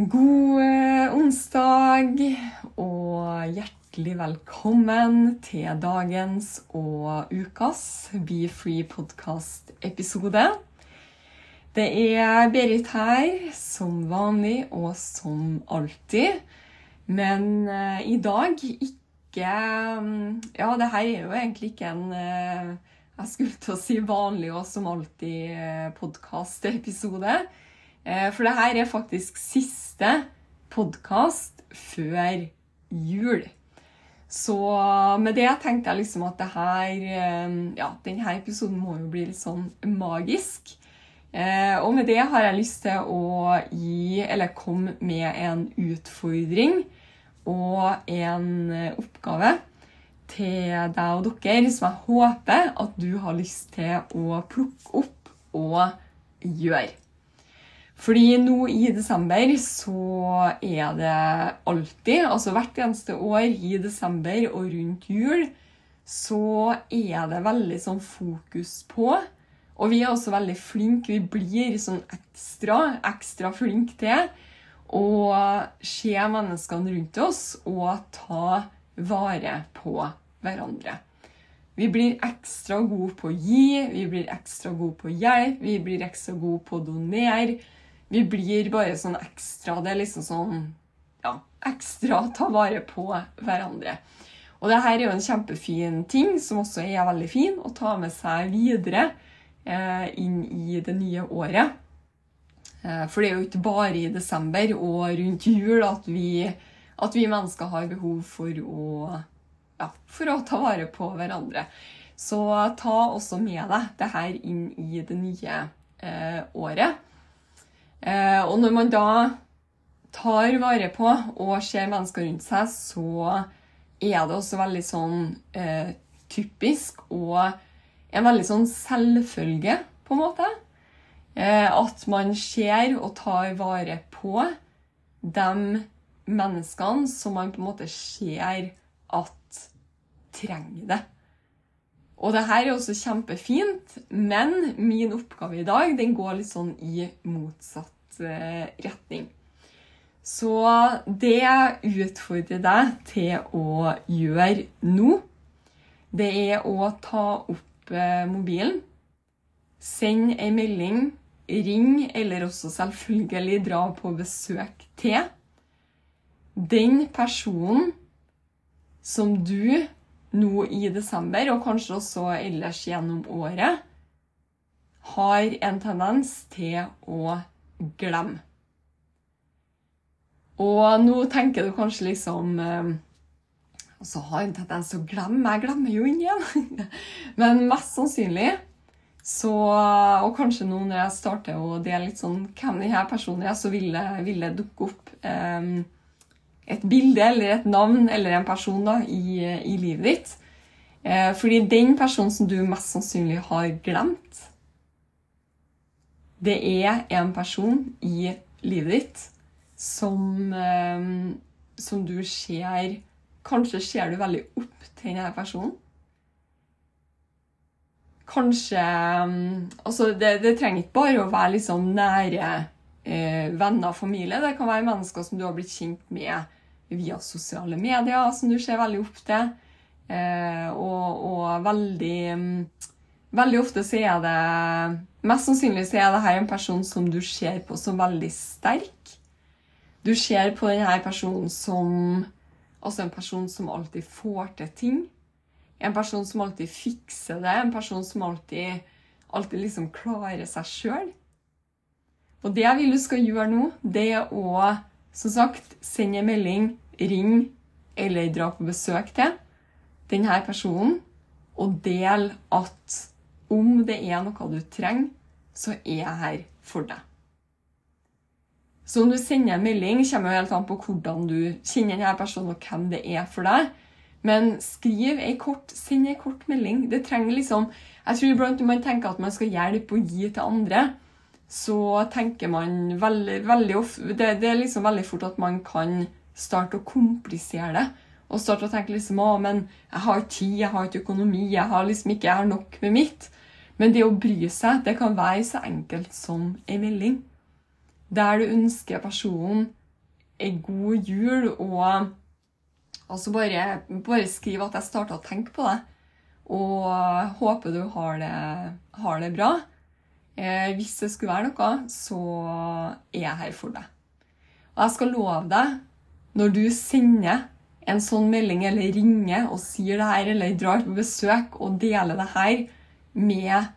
God eh, onsdag og hjertelig velkommen til dagens og ukas Be Free podcast-episode. Det er Berit her, som vanlig og som alltid. Men eh, i dag ikke mm, Ja, det her er jo egentlig ikke en eh, Jeg skulle til å si vanlig og som alltid podkast-episode. Eh, For det her er faktisk siste podkast før jul. Så med det tenkte jeg liksom at det her eh, Ja, denne episoden må jo bli litt sånn magisk. Eh, Og med det har jeg lyst til å gi, eller komme med en utfordring og en oppgave til deg og dere som jeg håper at du har lyst til å plukke opp og gjøre. Fordi nå i desember så er det alltid, altså hvert eneste år i desember og rundt jul, så er det veldig sånn fokus på Og vi er også veldig flinke, vi blir sånn ekstra, ekstra flinke til å se menneskene rundt oss og ta vare på hverandre. Vi blir ekstra gode på å gi, vi blir ekstra gode på å hjelpe, vi blir ekstra gode på å donere. Vi blir bare sånn ekstra Det er liksom sånn Ja, ekstra ta vare på hverandre. Og det her er jo en kjempefin ting, som også er veldig fin å ta med seg videre eh, inn i det nye året. Eh, for det er jo ikke bare i desember og rundt jul at vi, at vi mennesker har behov for å, ja, for å ta vare på hverandre. Så ta også med deg det her inn i det nye eh, året. Eh, og når man da tar vare på og ser mennesker rundt seg, så er det også veldig sånn eh, typisk og en veldig sånn selvfølge, på en måte. Eh, at man ser og tar vare på de menneskene som man på en måte ser at trenger det. Og det her er også kjempefint, men min oppgave i dag den går litt sånn i motsatt eh, retning. Så det jeg utfordrer deg til å gjøre nå, det er å ta opp eh, mobilen, send ei melding, ring, eller også selvfølgelig dra på besøk til den personen som du nå i desember, og kanskje også ellers gjennom året, har en tendens til å glemme. Og nå tenker du kanskje liksom Og så har en tendens til å glemme. Jeg glemmer jo inn igjen. Men mest sannsynlig så Og kanskje nå når jeg starter å dele litt sånn hvem denne personen er, så vil det, vil det dukke opp eh, et bilde eller et navn eller en person da, i, i livet ditt. Eh, fordi den personen som du mest sannsynlig har glemt, det er en person i livet ditt som, eh, som du ser Kanskje ser du veldig opp til denne personen. Kanskje altså det, det trenger ikke bare å være liksom nære eh, venner og familie. Det kan være mennesker som du har blitt kjent med via sosiale medier, som du ser veldig opp til. Eh, og, og veldig Veldig ofte så er det Mest sannsynlig så er her en person som du ser på som veldig sterk. Du ser på denne personen som Altså en person som alltid får til ting. En person som alltid fikser det. En person som alltid, alltid liksom klarer seg sjøl. Og det jeg vil du skal gjøre nå, det er å som sagt send en melding, ring eller dra på besøk til denne personen og del at om det er noe du trenger, så er jeg her for deg. Så om du sender en melding, kommer jo helt an på hvordan du kjenner denne personen, og hvem det er for deg. Men skriv ei kort, send ei kort melding. Det trenger liksom Jeg tror iblant man tenker at man skal hjelpe og gi til andre, så tenker man veldig, veldig ofte det, det, er liksom veldig fort at man kan starte å komplisere det. Og starte å tenke liksom å, men jeg har ikke tid, jeg har ikke økonomi, jeg har liksom ikke jeg har nok med mitt. Men det å bry seg, det kan være så enkelt som ei melding. Der du ønsker personen ei god jul og Altså bare, bare skriv at jeg starta å tenke på det. Og håper du har det, har det bra. Eh, hvis det skulle være noe, så er jeg her for deg. Og jeg skal love deg, når du sender en sånn melding eller ringer og sier det her, eller drar på besøk og deler det her med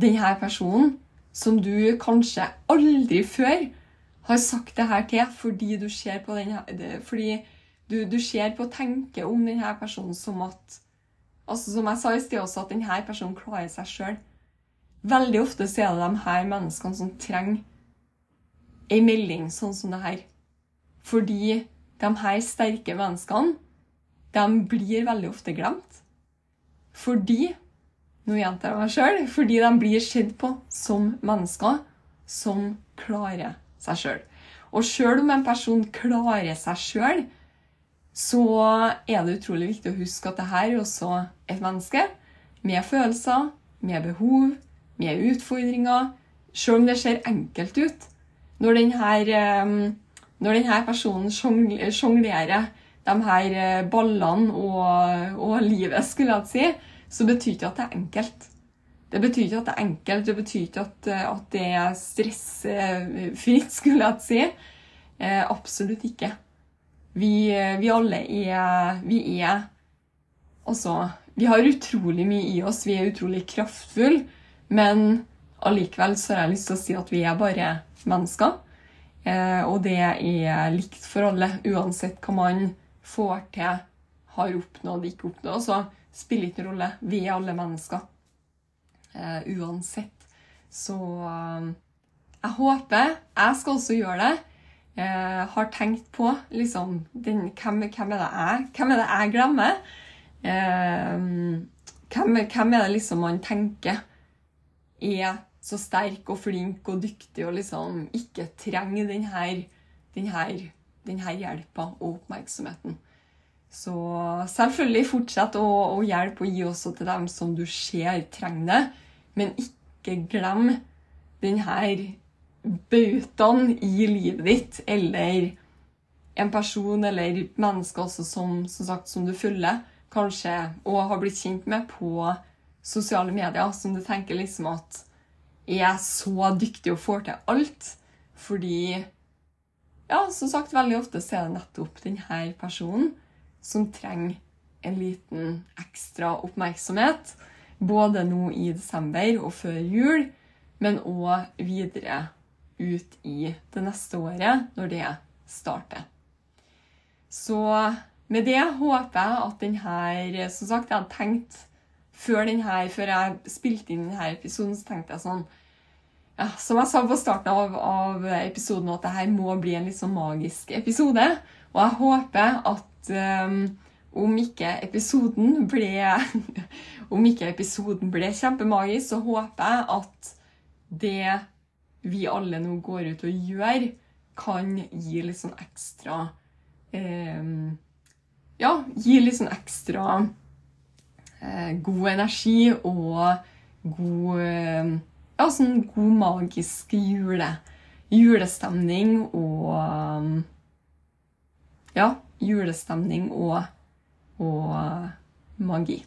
denne personen, som du kanskje aldri før har sagt det her til fordi du ser på denne, fordi du, du på og tenker om denne personen som at altså Som jeg sa i sted også, at denne personen klarer seg sjøl. Veldig ofte så er det de her menneskene som trenger ei melding sånn som det her. Fordi de her sterke menneskene, de blir veldig ofte glemt. Fordi Nå gjentar jeg meg sjøl. Fordi de blir sett på som mennesker som klarer seg sjøl. Og sjøl om en person klarer seg sjøl, så er det utrolig viktig å huske at dette er også et menneske med følelser, med behov, med utfordringer. Selv om det ser enkelt ut. Når denne, ehm, når denne personen sjonglerer de her eh, ballene og, og, livet, skulle jeg si, så betyr ikke at det er enkelt. Det betyr ikke at det er enkelt, det betyr ikke at, at det er stressfritt, skulle jeg si. Eh, absolutt ikke. Vi, vi alle er Vi er Altså Vi har utrolig mye i oss. Vi er utrolig kraftfulle. Men allikevel så har jeg lyst til å si at vi er bare mennesker. Eh, og det er likt for alle, uansett hva man får til, har oppnådd, ikke oppnådd. Så spiller ikke noen rolle. Vi er alle mennesker. Eh, uansett. Så eh, jeg håper Jeg skal også gjøre det Jeg har tenkt på liksom, den, hvem, hvem, er det jeg, hvem er det jeg glemmer? Hvem, hvem, er det liksom man tenker er så sterk og flink og dyktig og liksom ikke trenger denne, denne, denne hjelpa og oppmerksomheten? Så selvfølgelig fortsett å, å, hjelpe og gi også til dem som du ser trenger det, men ikke glem denne bautaen i livet ditt, eller en person eller menneske som, som, som du følger, kanskje, og har blitt kjent med på sosiale medier, som du tenker liksom at er så dyktig og får til alt. Fordi ja, som sagt, veldig ofte så er det nettopp denne personen som trenger en liten ekstra oppmerksomhet. Både nå i desember og før jul, men òg videre ut i det neste året, når det starter. Så med det håper jeg at denne Som sagt, jeg hadde tenkt før, denne, før jeg spilte inn denne episoden, så tenkte jeg sånn ja, Som jeg sa på starten av, av episoden, at dette må bli en litt sånn magisk episode. Og jeg håper at um, om ikke episoden ble Om ikke episoden ble kjempemagisk, så håper jeg at det vi alle nå går ut og gjør, kan gi litt sånn ekstra um, Ja, gi litt sånn ekstra god energi og god eh, Ja, sånn god magisk jule, julestemning og Ja, julestemning og, og magi.